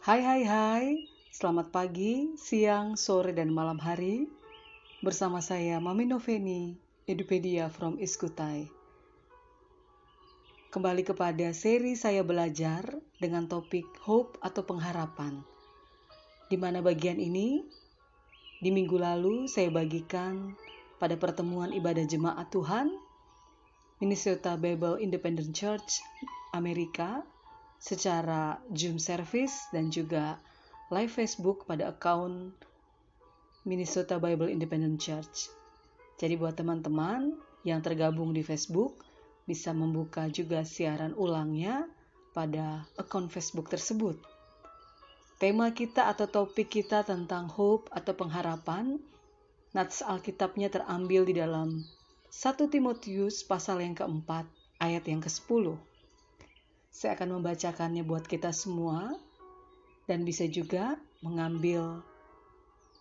Hai hai hai, selamat pagi, siang, sore, dan malam hari. Bersama saya Mami Noveni, Edupedia from Iskutai. Kembali kepada seri saya belajar dengan topik hope atau pengharapan. Di mana bagian ini, di minggu lalu saya bagikan pada pertemuan ibadah jemaat Tuhan Minnesota Bible Independent Church Amerika secara Zoom service dan juga live Facebook pada akun Minnesota Bible Independent Church. Jadi buat teman-teman yang tergabung di Facebook bisa membuka juga siaran ulangnya pada akun Facebook tersebut. Tema kita atau topik kita tentang hope atau pengharapan, nats Alkitabnya terambil di dalam 1 Timotius pasal yang keempat ayat yang ke-10. Saya akan membacakannya buat kita semua dan bisa juga mengambil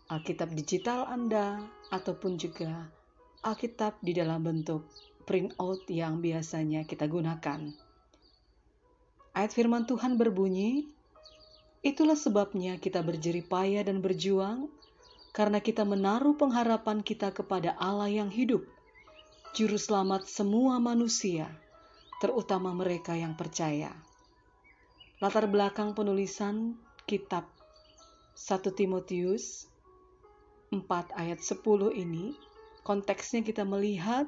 Alkitab digital Anda ataupun juga Alkitab di dalam bentuk printout yang biasanya kita gunakan. Ayat firman Tuhan berbunyi, Itulah sebabnya kita berjerih payah dan berjuang, karena kita menaruh pengharapan kita kepada Allah yang hidup, Juru Selamat semua manusia, terutama mereka yang percaya. Latar belakang penulisan kitab 1 Timotius 4 ayat 10 ini, konteksnya kita melihat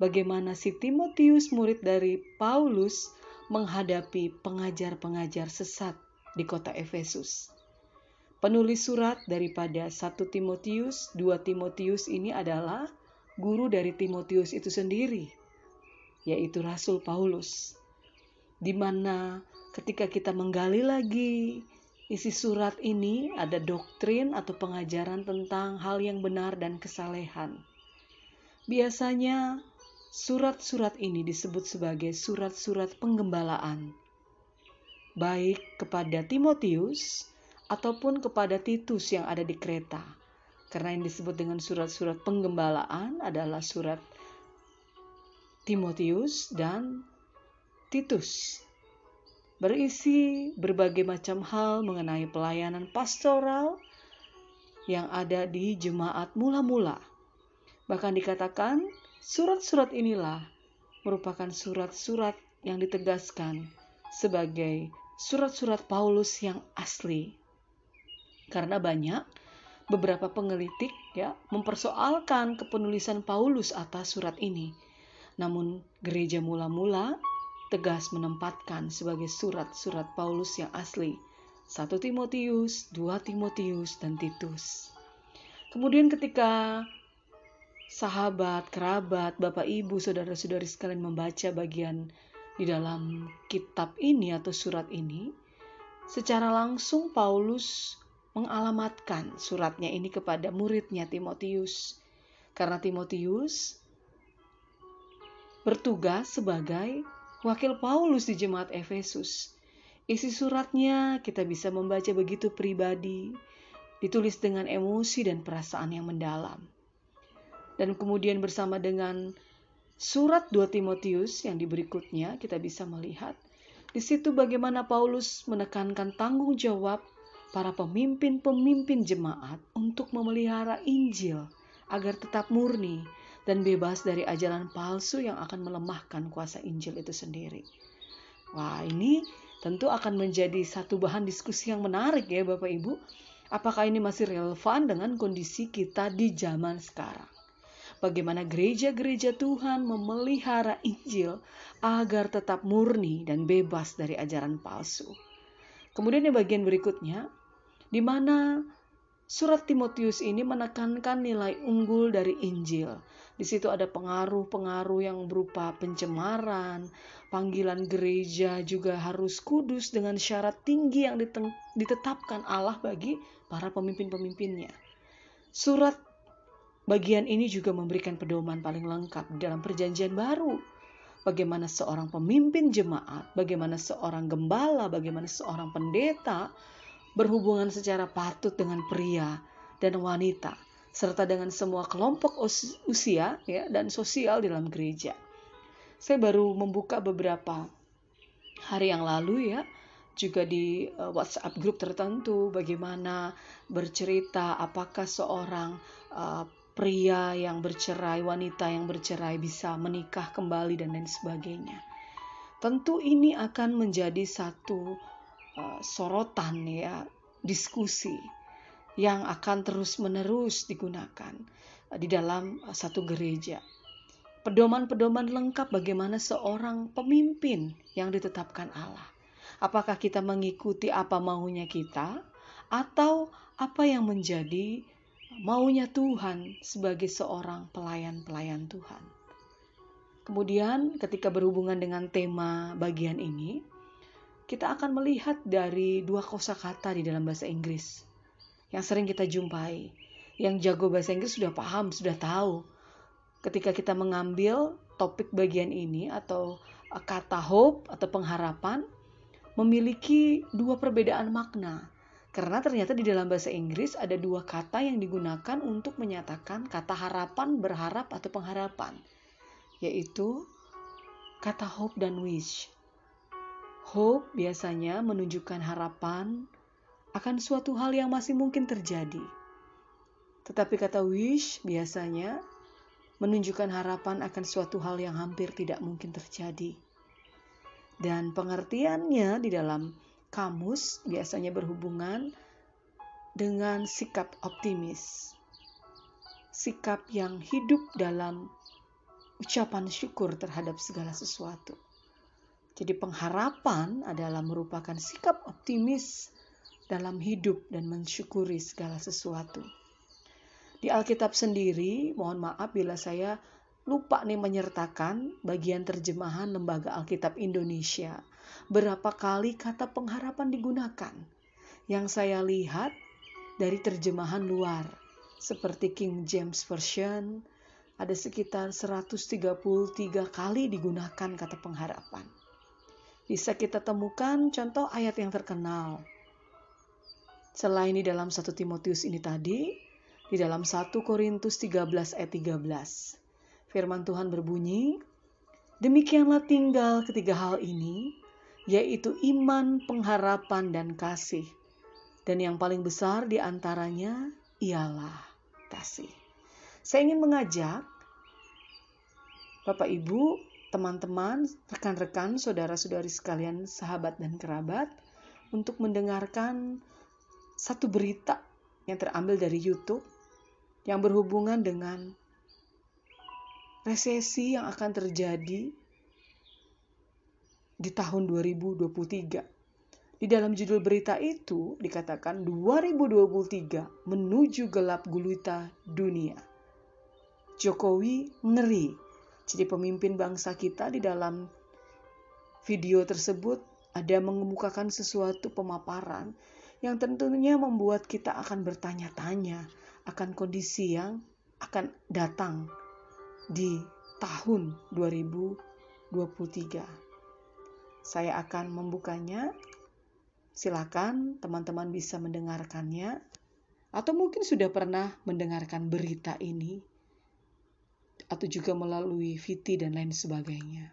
bagaimana si Timotius murid dari Paulus menghadapi pengajar-pengajar sesat di kota Efesus. Penulis surat daripada 1 Timotius, 2 Timotius ini adalah guru dari Timotius itu sendiri yaitu Rasul Paulus. Di mana ketika kita menggali lagi isi surat ini ada doktrin atau pengajaran tentang hal yang benar dan kesalehan. Biasanya surat-surat ini disebut sebagai surat-surat penggembalaan. Baik kepada Timotius ataupun kepada Titus yang ada di Kreta. Karena yang disebut dengan surat-surat penggembalaan adalah surat Timotius dan Titus. Berisi berbagai macam hal mengenai pelayanan pastoral yang ada di jemaat mula-mula. Bahkan dikatakan surat-surat inilah merupakan surat-surat yang ditegaskan sebagai surat-surat Paulus yang asli. Karena banyak beberapa pengelitik ya mempersoalkan kepenulisan Paulus atas surat ini namun gereja mula-mula tegas menempatkan sebagai surat-surat Paulus yang asli. 1 Timotius, 2 Timotius, dan Titus. Kemudian ketika sahabat, kerabat, bapak, ibu, saudara-saudari sekalian membaca bagian di dalam kitab ini atau surat ini, secara langsung Paulus mengalamatkan suratnya ini kepada muridnya Timotius. Karena Timotius bertugas sebagai wakil Paulus di jemaat Efesus. Isi suratnya kita bisa membaca begitu pribadi, ditulis dengan emosi dan perasaan yang mendalam. Dan kemudian bersama dengan surat 2 Timotius yang di berikutnya kita bisa melihat di situ bagaimana Paulus menekankan tanggung jawab para pemimpin-pemimpin jemaat untuk memelihara Injil agar tetap murni dan bebas dari ajaran palsu yang akan melemahkan kuasa Injil itu sendiri. Wah, ini tentu akan menjadi satu bahan diskusi yang menarik ya Bapak Ibu. Apakah ini masih relevan dengan kondisi kita di zaman sekarang? Bagaimana gereja-gereja Tuhan memelihara Injil agar tetap murni dan bebas dari ajaran palsu. Kemudian yang bagian berikutnya, di mana surat Timotius ini menekankan nilai unggul dari Injil di situ ada pengaruh-pengaruh yang berupa pencemaran, panggilan gereja juga harus kudus dengan syarat tinggi yang ditetapkan Allah bagi para pemimpin-pemimpinnya. Surat bagian ini juga memberikan pedoman paling lengkap dalam perjanjian baru. Bagaimana seorang pemimpin jemaat, bagaimana seorang gembala, bagaimana seorang pendeta berhubungan secara patut dengan pria dan wanita serta dengan semua kelompok usia ya dan sosial dalam gereja. Saya baru membuka beberapa hari yang lalu ya juga di uh, WhatsApp grup tertentu bagaimana bercerita apakah seorang uh, pria yang bercerai, wanita yang bercerai bisa menikah kembali dan lain sebagainya. Tentu ini akan menjadi satu uh, sorotan ya, diskusi yang akan terus-menerus digunakan di dalam satu gereja. Pedoman-pedoman lengkap bagaimana seorang pemimpin yang ditetapkan Allah. Apakah kita mengikuti apa maunya kita atau apa yang menjadi maunya Tuhan sebagai seorang pelayan-pelayan Tuhan. Kemudian ketika berhubungan dengan tema bagian ini, kita akan melihat dari dua kosakata di dalam bahasa Inggris yang sering kita jumpai. Yang jago bahasa Inggris sudah paham, sudah tahu. Ketika kita mengambil topik bagian ini atau uh, kata hope atau pengharapan memiliki dua perbedaan makna. Karena ternyata di dalam bahasa Inggris ada dua kata yang digunakan untuk menyatakan kata harapan, berharap, atau pengharapan yaitu kata hope dan wish. Hope biasanya menunjukkan harapan akan suatu hal yang masih mungkin terjadi. Tetapi kata wish biasanya menunjukkan harapan akan suatu hal yang hampir tidak mungkin terjadi. Dan pengertiannya di dalam kamus biasanya berhubungan dengan sikap optimis. Sikap yang hidup dalam ucapan syukur terhadap segala sesuatu. Jadi pengharapan adalah merupakan sikap optimis dalam hidup dan mensyukuri segala sesuatu. Di Alkitab sendiri, mohon maaf bila saya lupa nih menyertakan bagian terjemahan Lembaga Alkitab Indonesia. Berapa kali kata pengharapan digunakan? Yang saya lihat dari terjemahan luar, seperti King James Version, ada sekitar 133 kali digunakan kata pengharapan. Bisa kita temukan contoh ayat yang terkenal. Selain di dalam 1 Timotius ini tadi, di dalam 1 Korintus 13 ayat 13. Firman Tuhan berbunyi, Demikianlah tinggal ketiga hal ini, yaitu iman, pengharapan, dan kasih. Dan yang paling besar di antaranya ialah kasih. Saya ingin mengajak Bapak Ibu, teman-teman, rekan-rekan, saudara-saudari sekalian, sahabat dan kerabat untuk mendengarkan satu berita yang terambil dari YouTube yang berhubungan dengan resesi yang akan terjadi di tahun 2023. Di dalam judul berita itu dikatakan 2023 menuju gelap gulita dunia. Jokowi ngeri. Jadi pemimpin bangsa kita di dalam video tersebut ada mengemukakan sesuatu pemaparan yang tentunya membuat kita akan bertanya-tanya akan kondisi yang akan datang di tahun 2023. Saya akan membukanya. Silakan teman-teman bisa mendengarkannya atau mungkin sudah pernah mendengarkan berita ini atau juga melalui VT dan lain sebagainya.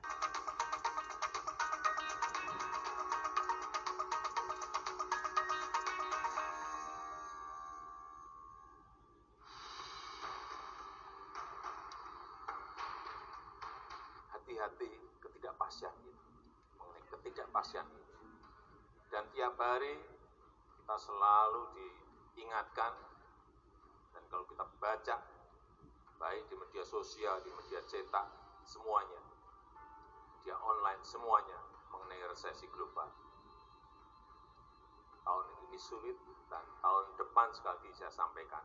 Sulit dan tahun depan sekali lagi saya sampaikan.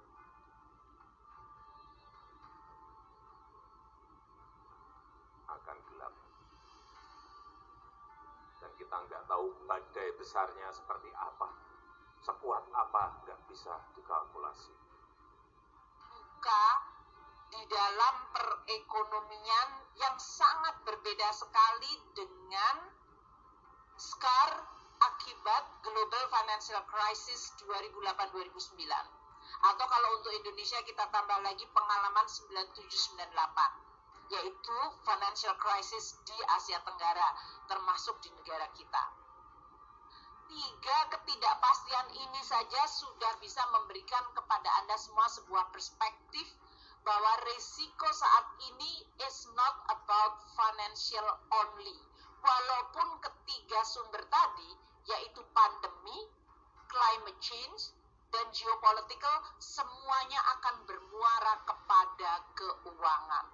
akan gelap. Dan kita nggak tahu badai besarnya seperti apa, sekuat apa, nggak bisa dikalkulasi. Buka di dalam perekonomian yang sangat berbeda sekali dengan skar akibat Global Financial Crisis 2008-2009. Atau kalau untuk Indonesia kita tambah lagi pengalaman 9798 yaitu financial crisis di Asia Tenggara termasuk di negara kita. tiga ketidakpastian ini saja sudah bisa memberikan kepada Anda semua sebuah perspektif bahwa risiko saat ini is not about financial only. Walaupun ketiga sumber tadi, yaitu pandemi, climate change, dan geopolitical, semuanya akan bermuara kepada keuangan.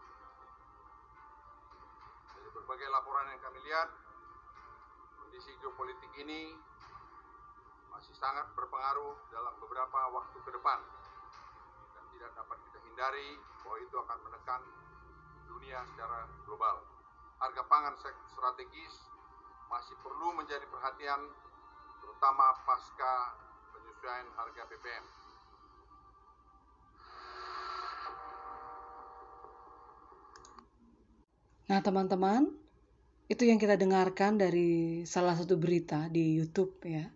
Dari berbagai laporan yang kami lihat, kondisi geopolitik ini masih sangat berpengaruh dalam beberapa waktu ke depan dan tidak dapat kita hindari bahwa itu akan menekan dunia secara global. Harga pangan strategis masih perlu menjadi perhatian terutama pasca penyesuaian harga BBM. Nah, teman-teman, itu yang kita dengarkan dari salah satu berita di YouTube ya.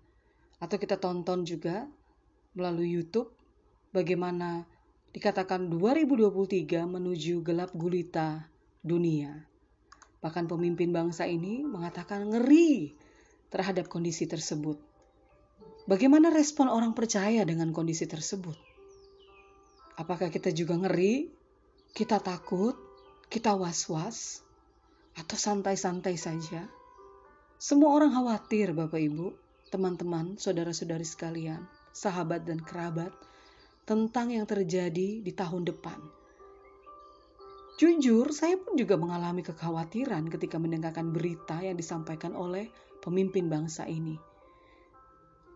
Atau kita tonton juga melalui YouTube bagaimana dikatakan 2023 menuju gelap gulita dunia. Bahkan pemimpin bangsa ini mengatakan ngeri terhadap kondisi tersebut. Bagaimana respon orang percaya dengan kondisi tersebut? Apakah kita juga ngeri? Kita takut? Kita was-was? atau santai-santai saja. Semua orang khawatir, Bapak Ibu, teman-teman, saudara-saudari sekalian, sahabat dan kerabat, tentang yang terjadi di tahun depan. Jujur, saya pun juga mengalami kekhawatiran ketika mendengarkan berita yang disampaikan oleh pemimpin bangsa ini.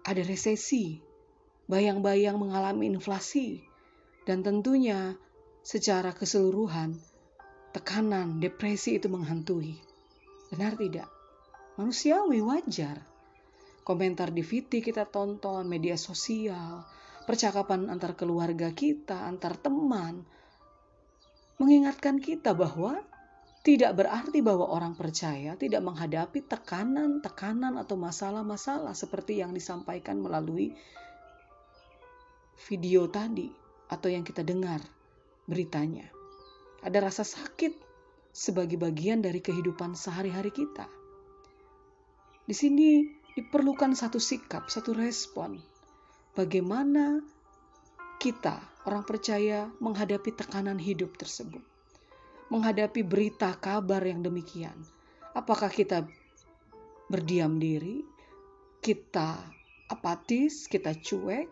Ada resesi, bayang-bayang mengalami inflasi, dan tentunya secara keseluruhan tekanan, depresi itu menghantui. Benar tidak? Manusiawi wajar. Komentar di VT kita tonton, media sosial, percakapan antar keluarga kita, antar teman, mengingatkan kita bahwa tidak berarti bahwa orang percaya tidak menghadapi tekanan-tekanan atau masalah-masalah seperti yang disampaikan melalui video tadi atau yang kita dengar beritanya. Ada rasa sakit sebagai bagian dari kehidupan sehari-hari kita. Di sini diperlukan satu sikap, satu respon. Bagaimana kita, orang percaya, menghadapi tekanan hidup tersebut, menghadapi berita kabar yang demikian. Apakah kita berdiam diri, kita apatis, kita cuek,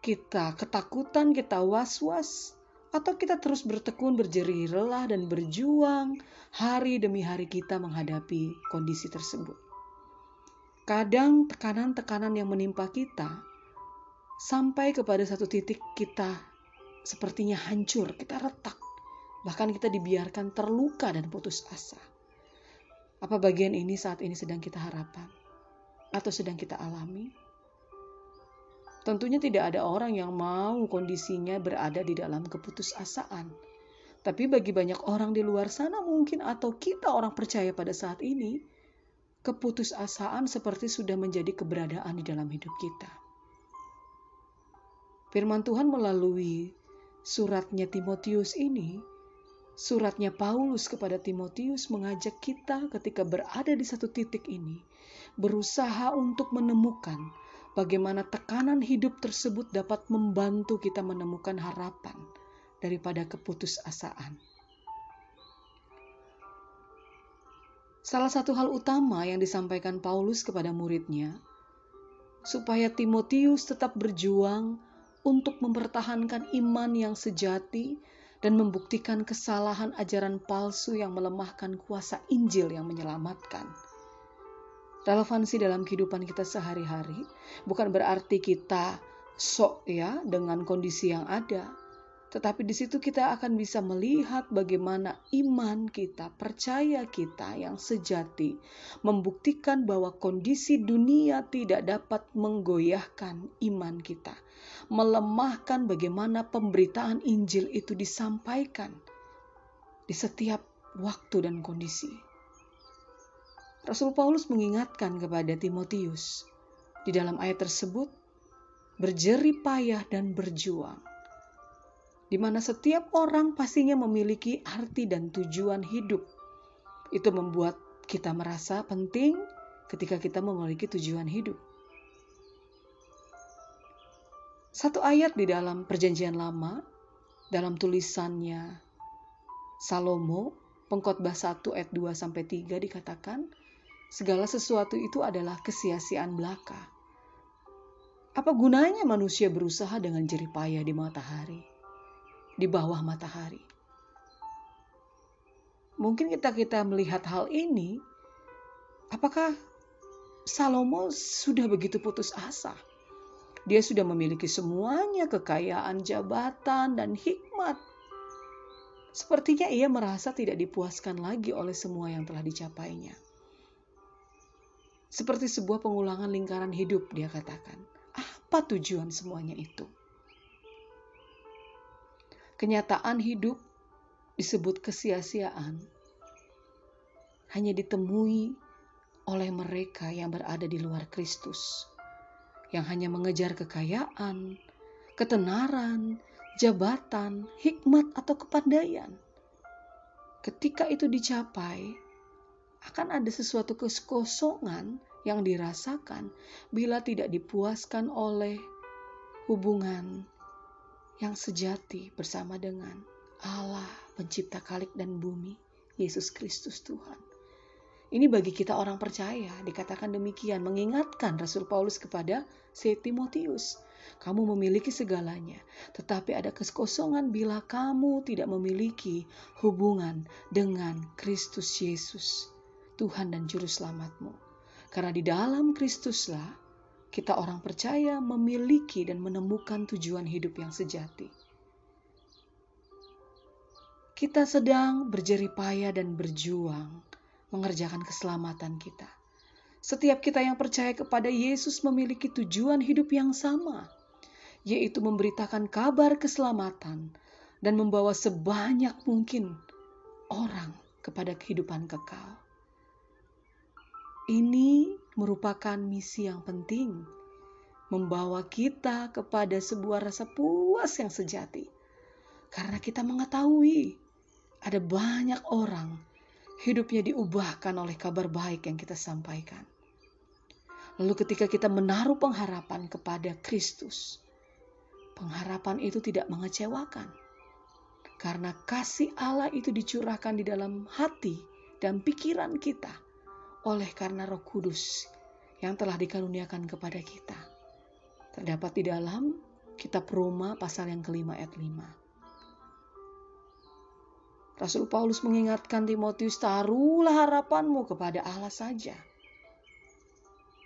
kita ketakutan, kita was-was, atau kita terus bertekun, berjerih lelah, dan berjuang hari demi hari kita menghadapi kondisi tersebut. Kadang tekanan-tekanan yang menimpa kita sampai kepada satu titik kita sepertinya hancur, kita retak, bahkan kita dibiarkan terluka dan putus asa. Apa bagian ini saat ini sedang kita harapkan atau sedang kita alami? Tentunya tidak ada orang yang mau kondisinya berada di dalam keputusasaan. Tapi bagi banyak orang di luar sana mungkin atau kita orang percaya pada saat ini, keputusasaan seperti sudah menjadi keberadaan di dalam hidup kita. Firman Tuhan melalui suratnya Timotius ini, suratnya Paulus kepada Timotius mengajak kita ketika berada di satu titik ini, berusaha untuk menemukan bagaimana tekanan hidup tersebut dapat membantu kita menemukan harapan daripada keputusasaan. Salah satu hal utama yang disampaikan Paulus kepada muridnya, supaya Timotius tetap berjuang untuk mempertahankan iman yang sejati dan membuktikan kesalahan ajaran palsu yang melemahkan kuasa Injil yang menyelamatkan relevansi dalam kehidupan kita sehari-hari bukan berarti kita sok ya dengan kondisi yang ada. Tetapi di situ kita akan bisa melihat bagaimana iman kita, percaya kita yang sejati, membuktikan bahwa kondisi dunia tidak dapat menggoyahkan iman kita, melemahkan bagaimana pemberitaan Injil itu disampaikan di setiap waktu dan kondisi. Rasul Paulus mengingatkan kepada Timotius di dalam ayat tersebut berjerih payah dan berjuang di mana setiap orang pastinya memiliki arti dan tujuan hidup. Itu membuat kita merasa penting, ketika kita memiliki tujuan hidup. Satu ayat di dalam Perjanjian Lama, dalam tulisannya Salomo, pengkhotbah 1 ayat 2 sampai 3 dikatakan, segala sesuatu itu adalah kesia-siaan belaka. Apa gunanya manusia berusaha dengan jerih payah di matahari, di bawah matahari? Mungkin kita kita melihat hal ini, apakah Salomo sudah begitu putus asa? Dia sudah memiliki semuanya kekayaan, jabatan, dan hikmat. Sepertinya ia merasa tidak dipuaskan lagi oleh semua yang telah dicapainya. Seperti sebuah pengulangan lingkaran hidup, dia katakan. Apa tujuan semuanya itu? Kenyataan hidup disebut kesia-siaan hanya ditemui oleh mereka yang berada di luar Kristus yang hanya mengejar kekayaan, ketenaran, jabatan, hikmat, atau kepandaian. Ketika itu dicapai, akan ada sesuatu kekosongan yang dirasakan bila tidak dipuaskan oleh hubungan yang sejati bersama dengan Allah, Pencipta Kalik dan Bumi, Yesus Kristus Tuhan. Ini bagi kita orang percaya, dikatakan demikian, mengingatkan Rasul Paulus kepada si Timotius. Kamu memiliki segalanya, tetapi ada kekosongan bila kamu tidak memiliki hubungan dengan Kristus Yesus, Tuhan dan Juru Selamatmu. Karena di dalam Kristuslah kita orang percaya memiliki dan menemukan tujuan hidup yang sejati. Kita sedang berjeripaya dan berjuang mengerjakan keselamatan kita. Setiap kita yang percaya kepada Yesus memiliki tujuan hidup yang sama, yaitu memberitakan kabar keselamatan dan membawa sebanyak mungkin orang kepada kehidupan kekal. Ini merupakan misi yang penting, membawa kita kepada sebuah rasa puas yang sejati, karena kita mengetahui ada banyak orang hidupnya diubahkan oleh kabar baik yang kita sampaikan. Lalu ketika kita menaruh pengharapan kepada Kristus, pengharapan itu tidak mengecewakan. Karena kasih Allah itu dicurahkan di dalam hati dan pikiran kita oleh karena roh kudus yang telah dikaruniakan kepada kita. Terdapat di dalam kitab Roma pasal yang kelima ayat lima. Rasul Paulus mengingatkan Timotius, taruhlah harapanmu kepada Allah saja.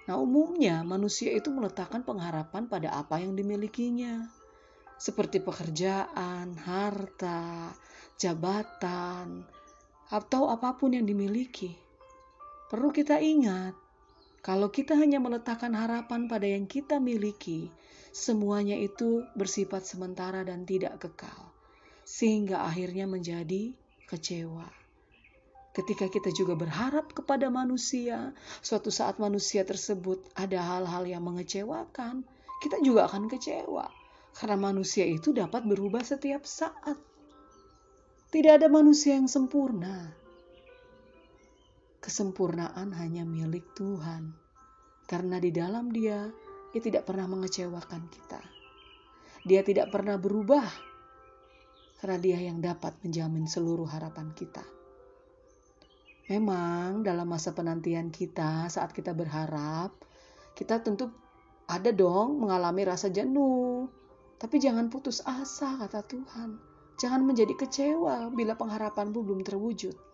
Nah, umumnya manusia itu meletakkan pengharapan pada apa yang dimilikinya, seperti pekerjaan, harta, jabatan, atau apa pun yang dimiliki. Perlu kita ingat, kalau kita hanya meletakkan harapan pada yang kita miliki, semuanya itu bersifat sementara dan tidak kekal sehingga akhirnya menjadi kecewa. Ketika kita juga berharap kepada manusia, suatu saat manusia tersebut ada hal-hal yang mengecewakan, kita juga akan kecewa. Karena manusia itu dapat berubah setiap saat. Tidak ada manusia yang sempurna. Kesempurnaan hanya milik Tuhan. Karena di dalam dia, ia tidak pernah mengecewakan kita. Dia tidak pernah berubah karena dia yang dapat menjamin seluruh harapan kita. Memang dalam masa penantian kita saat kita berharap, kita tentu ada dong mengalami rasa jenuh. Tapi jangan putus asa kata Tuhan. Jangan menjadi kecewa bila pengharapanmu belum terwujud.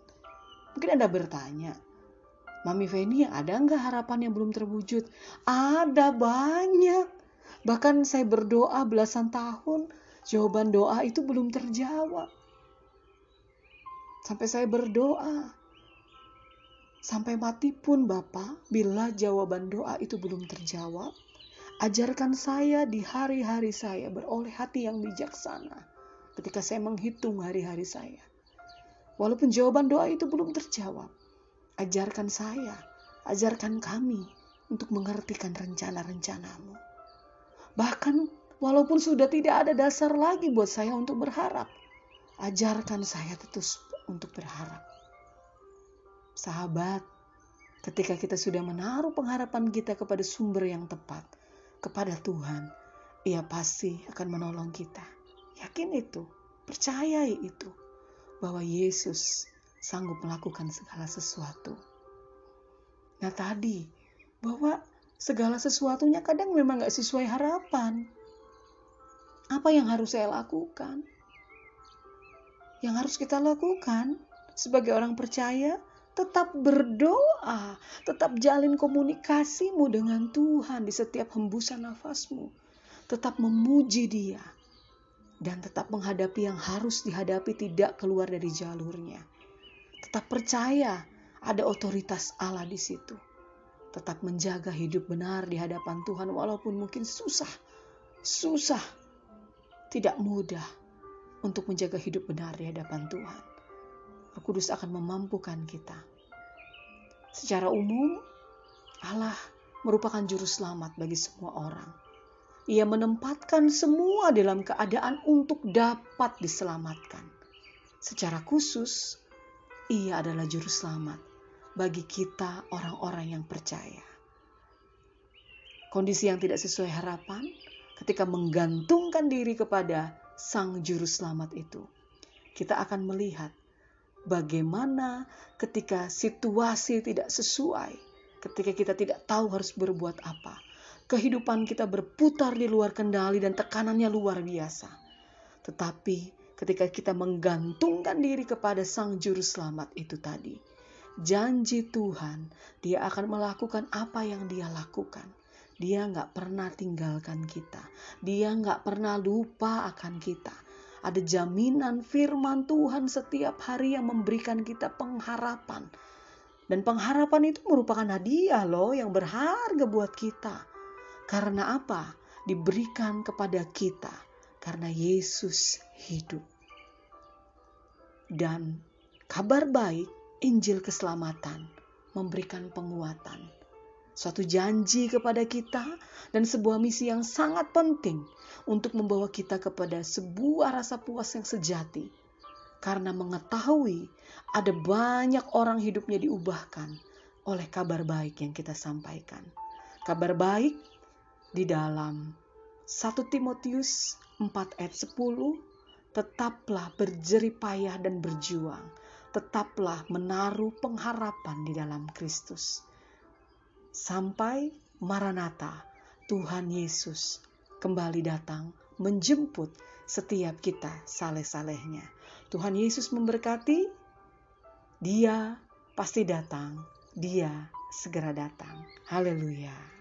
Mungkin Anda bertanya, Mami Feni ada nggak harapan yang belum terwujud? Ada banyak. Bahkan saya berdoa belasan tahun, jawaban doa itu belum terjawab. Sampai saya berdoa, sampai mati pun Bapak, bila jawaban doa itu belum terjawab, ajarkan saya di hari-hari saya beroleh hati yang bijaksana ketika saya menghitung hari-hari saya. Walaupun jawaban doa itu belum terjawab, ajarkan saya, ajarkan kami untuk mengertikan rencana-rencanamu. Bahkan Walaupun sudah tidak ada dasar lagi buat saya untuk berharap, ajarkan saya terus untuk berharap. Sahabat, Ketika kita sudah menaruh pengharapan kita kepada sumber yang tepat, kepada Tuhan, Ia pasti akan menolong kita. Yakin itu, percayai itu, bahwa Yesus sanggup melakukan segala sesuatu. Nah tadi, bahwa segala sesuatunya kadang memang gak sesuai harapan. Apa yang harus saya lakukan? Yang harus kita lakukan sebagai orang percaya, tetap berdoa, tetap jalin komunikasimu dengan Tuhan di setiap hembusan nafasmu, tetap memuji Dia, dan tetap menghadapi yang harus dihadapi tidak keluar dari jalurnya. Tetap percaya ada otoritas Allah di situ. Tetap menjaga hidup benar di hadapan Tuhan walaupun mungkin susah, susah, tidak mudah untuk menjaga hidup benar di hadapan Tuhan. Roh Kudus akan memampukan kita. Secara umum, Allah merupakan juru selamat bagi semua orang. Ia menempatkan semua dalam keadaan untuk dapat diselamatkan. Secara khusus, ia adalah juru selamat bagi kita orang-orang yang percaya. Kondisi yang tidak sesuai harapan ketika menggantungkan diri kepada Sang Juru Selamat itu, kita akan melihat bagaimana ketika situasi tidak sesuai, ketika kita tidak tahu harus berbuat apa. Kehidupan kita berputar di luar kendali dan tekanannya luar biasa. Tetapi ketika kita menggantungkan diri kepada Sang Juru Selamat itu tadi, janji Tuhan, Dia akan melakukan apa yang Dia lakukan. Dia nggak pernah tinggalkan kita. Dia nggak pernah lupa akan kita ada jaminan firman Tuhan setiap hari yang memberikan kita pengharapan. Dan pengharapan itu merupakan hadiah loh yang berharga buat kita. Karena apa? Diberikan kepada kita karena Yesus hidup. Dan kabar baik, Injil keselamatan memberikan penguatan suatu janji kepada kita, dan sebuah misi yang sangat penting untuk membawa kita kepada sebuah rasa puas yang sejati. Karena mengetahui ada banyak orang hidupnya diubahkan oleh kabar baik yang kita sampaikan. Kabar baik di dalam 1 Timotius 4 ayat 10, tetaplah berjerih payah dan berjuang, tetaplah menaruh pengharapan di dalam Kristus sampai Maranatha, Tuhan Yesus kembali datang menjemput setiap kita saleh-salehnya. Tuhan Yesus memberkati, dia pasti datang, dia segera datang. Haleluya.